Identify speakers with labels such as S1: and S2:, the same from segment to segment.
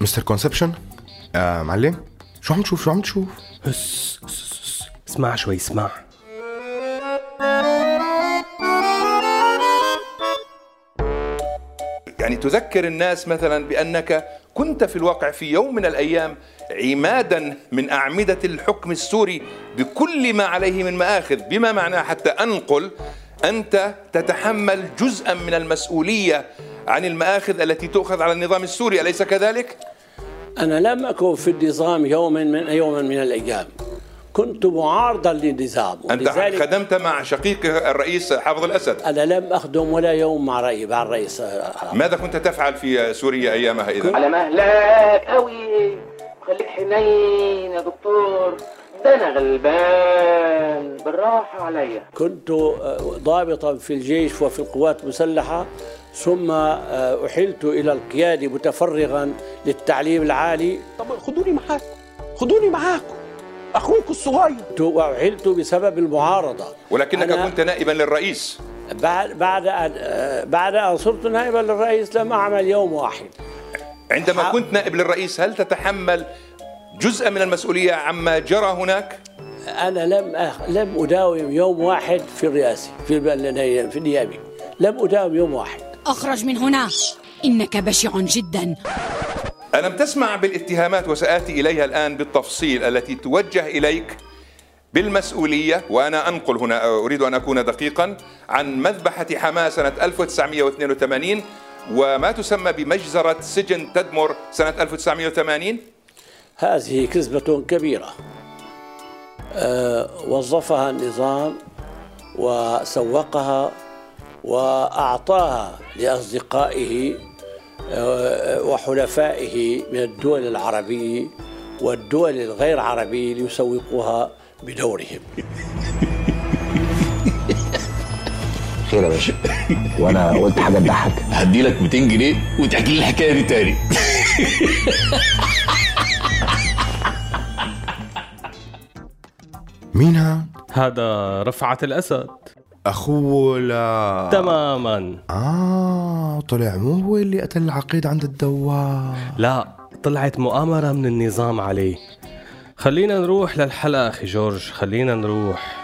S1: مستر كونسبشن آه معلم شو عم تشوف؟ شو عم تشوف؟
S2: هس. اسمع شوي اسمع.
S3: يعني تذكر الناس مثلا بأنك كنت في الواقع في يوم من الأيام عمادا من أعمدة الحكم السوري بكل ما عليه من مآخذ بما معناه حتى أنقل أنت تتحمل جزءا من المسؤولية عن المآخذ التي تؤخذ على النظام السوري أليس كذلك؟
S4: أنا لم أكن في النظام يوما من يوما من الأيام. كنت معارضا للنظام
S3: أنت
S4: ولذلك
S3: خدمت مع شقيق الرئيس حافظ الأسد.
S4: أنا لم أخدم ولا يوم مع رأي مع الرئيس.
S3: ماذا كنت تفعل في سوريا أيامها إذا؟
S5: على مهلك قوي خليك حنين يا دكتور. أنا غلبان بالراحة عليا
S4: كنت آه، ضابطا في الجيش وفي القوات المسلحة ثم آه، أحلت إلى القيادة متفرغا للتعليم العالي.
S6: طب خدوني معاكم خدوني معاكم اخوكم الصغير.
S4: وأحلت بسبب المعارضة.
S3: ولكنك كنت نائبا للرئيس.
S4: بعد بعد أن آه، بعد أن صرت نائبا للرئيس لم أعمل يوم واحد.
S3: عندما كنت نائب للرئيس هل تتحمل جزءا من المسؤولية عما جرى هناك؟
S4: أنا لم أخ... لم أداوم يوم واحد في الرئاسة في في النيابة لم أداوم يوم واحد.
S7: أخرج من هنا. إنك بشع جدا.
S3: ألم تسمع بالاتهامات وسآتي إليها الآن بالتفصيل التي توجه إليك بالمسؤولية؟ وأنا أنقل هنا أريد أن أكون دقيقا عن مذبحة حماة سنة 1982 وما تسمى بمجزرة سجن تدمر سنة 1980
S4: هذه كذبة كبيرة. أه وظفها النظام وسوقها وأعطاها لأصدقائه أه وحلفائه من الدول العربية والدول الغير عربية ليسوقوها بدورهم.
S8: خير يا باشا. وأنا قلت حاجة تضحك.
S9: هدي لك 200 جنيه وتحكي لي الحكاية دي تاني.
S1: مين هاد
S2: هذا رفعت الأسد.
S1: اخوه لا
S2: تماما.
S1: آه طلع مو هو اللي قتل العقيد عند الدوار.
S2: لا طلعت مؤامرة من النظام عليه. خلينا نروح للحلقة أخي جورج خلينا نروح.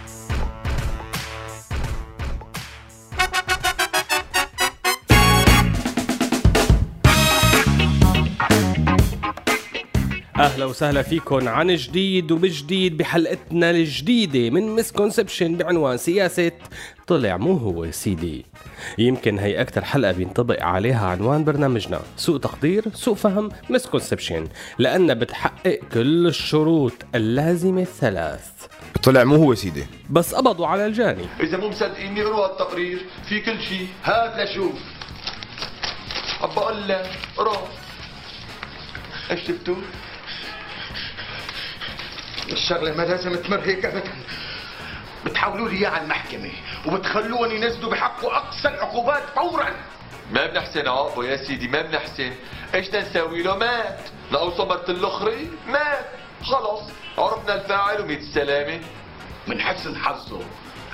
S2: أهلا وسهلا فيكم عن جديد وبجديد بحلقتنا الجديدة من misconception بعنوان سياسة طلع مو هو سيدي. يمكن هي أكثر حلقة بينطبق عليها عنوان برنامجنا. سوء تقدير سوء فهم misconception لانها بتحقق كل الشروط اللازمة الثلاث.
S1: طلع مو هو سيدي.
S2: بس قبضوا على الجاني.
S9: إذا مو مصدقيني اقروا التقرير في كل شيء. هات لشوف عم بقول لك اقرا إيش شفتوا؟ الشغلة ما لازم تمر هيك ابدا. بتحولوا لي اياه على المحكمة وبتخلوهم ينزلوا بحقه أقصى العقوبات فورا. ما بنحسن عقبه يا سيدي ما بنحسن إيش بدنا نسوي له؟ مات. لو صبرت الاخري مات. خلص عرفنا الفاعل وميت السلامة. من حسن حظه.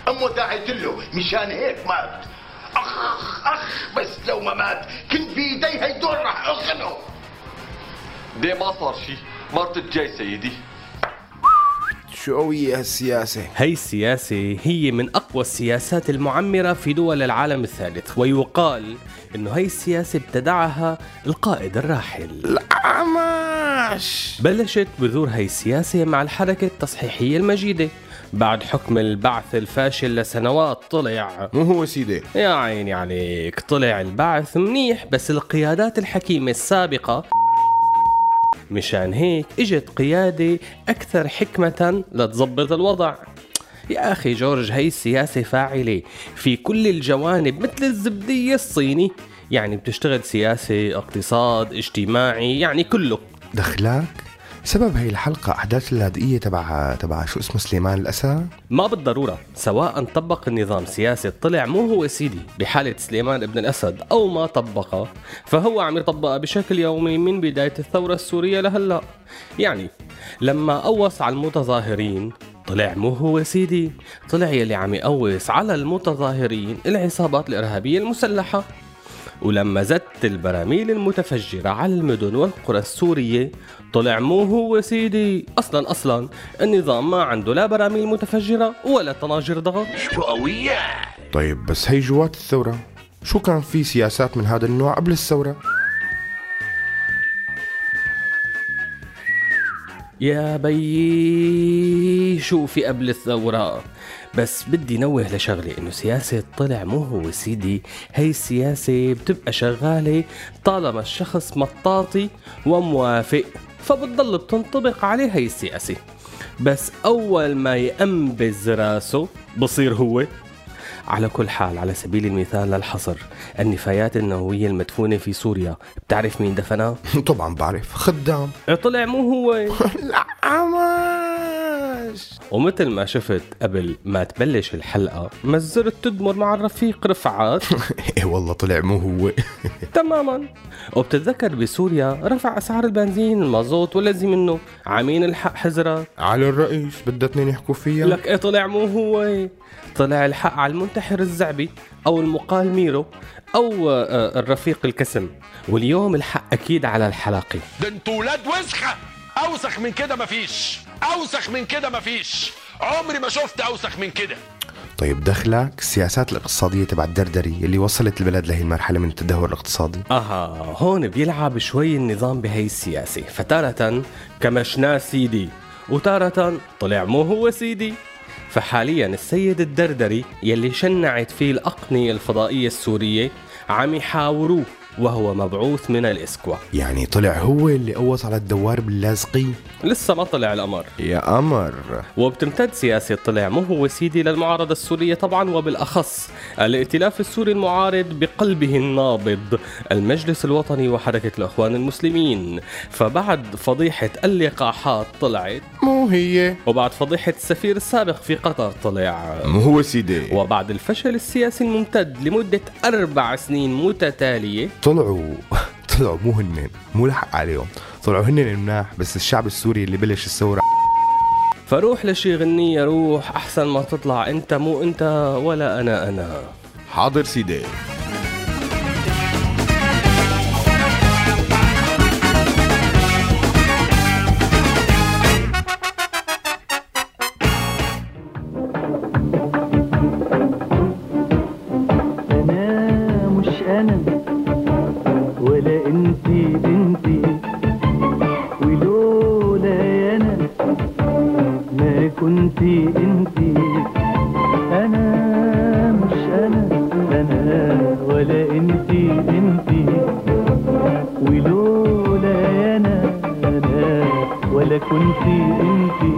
S9: أمه داعت له مشان هيك مات. أخ أخ بس لو ما مات كنت بايدي هيدول رح اخنه ده ما صار شي. مرت الجاي سيدي.
S1: شو قوية هالسياسة
S2: هي السياسة هي من أقوى السياسات المعمرة في دول العالم الثالث ويقال إنه هي السياسة ابتدعها القائد الراحل.
S1: الأعمش
S2: بلشت بذور هي السياسة مع الحركة التصحيحية المجيدة. بعد حكم البعث الفاشل لسنوات طلع.
S1: مو هو سيدي.
S2: يا عيني عليك طلع البعث منيح بس القيادات الحكيمة السابقة مشان هيك إجت قيادة أكثر حكمة لتظبط الوضع. يا أخي جورج هي السياسة فاعلة. في كل الجوانب مثل الزبدية الصيني. يعني بتشتغل سياسة اقتصاد اجتماعي يعني كله.
S1: دخلاك سبب هي الحلقة أحداث اللاذقية تبع تبع شو اسمه سليمان الأسى؟
S2: ما بالضرورة سواء طبق النظام سياسي طلع مو هو سيدي. بحالة سليمان ابن الأسد أو ما طبقه فهو عم يطبقها بشكل يومي من بداية الثورة السورية لهلأ. يعني لما قوص على المتظاهرين طلع مو هو سيدي. طلع يلي عم يقوص على المتظاهرين العصابات الإرهابية المسلحة. ولما زدت البراميل المتفجرة على المدن والقرى السورية طلع مو هو سيدي. أصلا أصلا النظام ما عنده لا براميل متفجرة ولا طناجر ضغط.
S9: شو قوية؟
S1: طيب بس هي جوات الثورة. شو كان في سياسات من هذا النوع قبل الثورة؟
S2: يا بيي شو في قبل الثورة؟ بس بدي نوه لشغلة إنه سياسة طلع مو هو سيدي. هي السياسة بتبقى شغالة طالما الشخص مطاطي وموافق فبتضل بتنطبق عليه هي السياسة. بس أول ما يأنبز راسه بصير هو. على كل حال على سبيل المثال للحصر النفايات النووية المدفونة في سوريا بتعرف مين دفنها؟
S1: طبعا بعرف خدام.
S2: طلع مو هو.
S1: العماش
S2: ومثل ما شفت قبل ما تبلش الحلقة مزرت تدمر مع الرفيق رفعات
S1: إيه والله طلع مو هو.
S2: تماما. وبتتذكر بسوريا رفع أسعار البنزين المازوت والذي منه. عامين الحق حزرك
S1: على الرئيس بدها اثنين يحكوا فيها
S2: لك إيه طلع مو هو؟ طلع الحق على المنتحر الزعبي أو المقال ميرو أو آه، الرفيق الكسم. واليوم الحق أكيد على الحلاقي
S6: ده أنتوا ولاد وسخة! أوسخ من كده مفيش. أوسخ من كده مفيش. عمري ما شفت أوسخ من كده.
S1: طيب دخلك السياسات الاقتصادية تبع الدردري اللي وصلت البلد لهي المرحلة من التدهور الاقتصادي.
S2: أها هون بيلعب شوي النظام بهي السياسة. فتارة كمشناه سيدي وتارة طلع مو هو سيدي. فحاليا السيد الدردري يلي شنعت فيه الأقنية الفضائية السورية عم يحاوروه. وهو مبعوث من الإسكوا.
S1: يعني طلع هو اللي قوص على الدوار باللازقي
S2: لسه ما طلع الأمر.
S1: يا قمر.
S2: وبتمتد سياسة طلع مو هو سيدي للمعارضة السورية طبعا وبالأخص. الائتلاف السوري المعارض بقلبه النابض. المجلس الوطني وحركة الأخوان المسلمين. فبعد فضيحة اللقاحات طلعت.
S1: مو هي.
S2: وبعد فضيحة السفير السابق في قطر طلع.
S1: مو هو سيدي
S2: وبعد الفشل السياسي الممتد لمدة أربع سنين متتالية.
S1: طلعوا طلعوا مو هن مو لحق عليهم. طلعوا هن المناح بس الشعب السوري اللي بلش الثورة
S2: فروح لشي غنية روح أحسن ما تطلع أنت مو أنت ولا أنا أنا.
S1: حاضر سيدي.
S10: ولا كنتي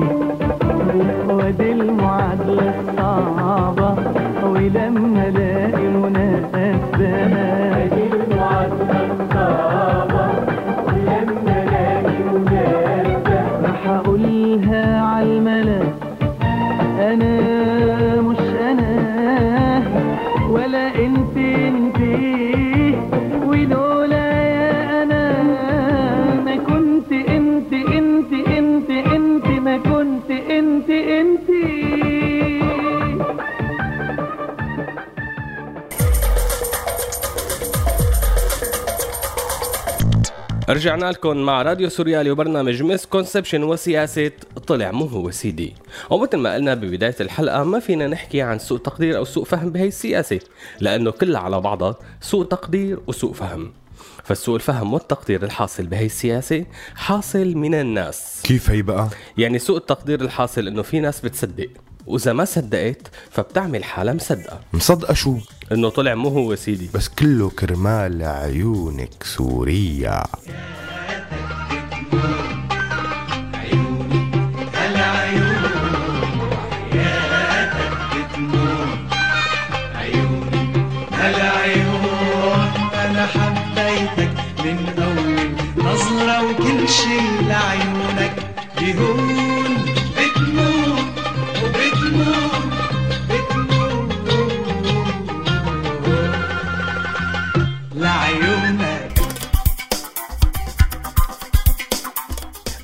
S2: رجعنا لكم مع راديو سوريالي وبرنامج misconception وسياسة طلع مو هو سيدي ومثل ما قلنا ببداية الحلقة ما فينا نحكي عن سوء تقدير أو سوء فهم بهي السياسة لأنه كلها على بعضها سوء تقدير وسوء فهم. فالسوء الفهم والتقدير الحاصل بهي السياسة حاصل من الناس.
S1: كيف هي بقى؟
S2: يعني سوء التقدير الحاصل إنه في ناس بتصدق. وإذا ما صدقت فبتعمل حالها مصدقة.
S1: مصدقة شو؟
S2: إنه طلع مو هو سيدي.
S1: بس كله كرمال عيونك سوريا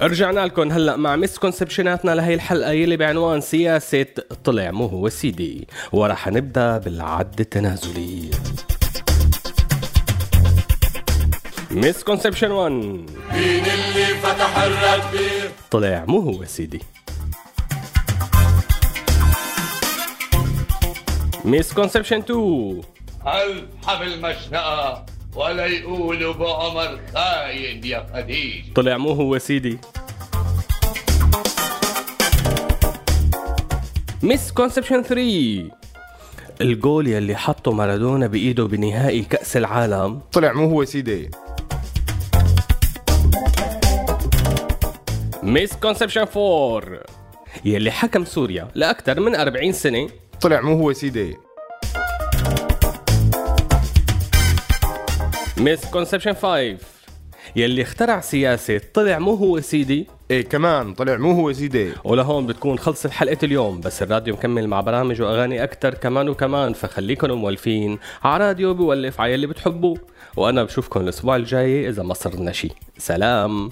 S2: رجعنا لكم هلا مع misconception اتنا لهي الحلقة يلي بعنوان سياسة طلع مو هو سيدي. ورح نبدأ بالعد التنازلي. misconception 1
S10: مين اللي فتح الردة
S2: طلع مو هو سيدي. misconception 2
S9: هل حمل مشنقة ولا يقولوا بعمر خاين يا خديج
S2: طلع مو هو سيدي. misconception 3 الجول يلي حطه مارادونا بإيده بنهائي كأس العالم.
S1: طلع مو هو سيدي.
S2: misconception 4 يلي حكم سوريا لأكثر من 40 سنة.
S1: طلع مو هو سيدي.
S2: misconception 5 يلي اخترع سياسة طلع مو هو سيدي.
S1: إيه كمان طلع مو هو سيدي.
S2: ولهون بتكون خلصت حلقة اليوم بس الراديو مكمل مع برامج وأغاني أكتر كمان وكمان فخليكن مولفين على راديو بولف على اللي بتحبوه. وأنا بشوفكم الأسبوع الجاي إذا ما صرنا شي. سلام.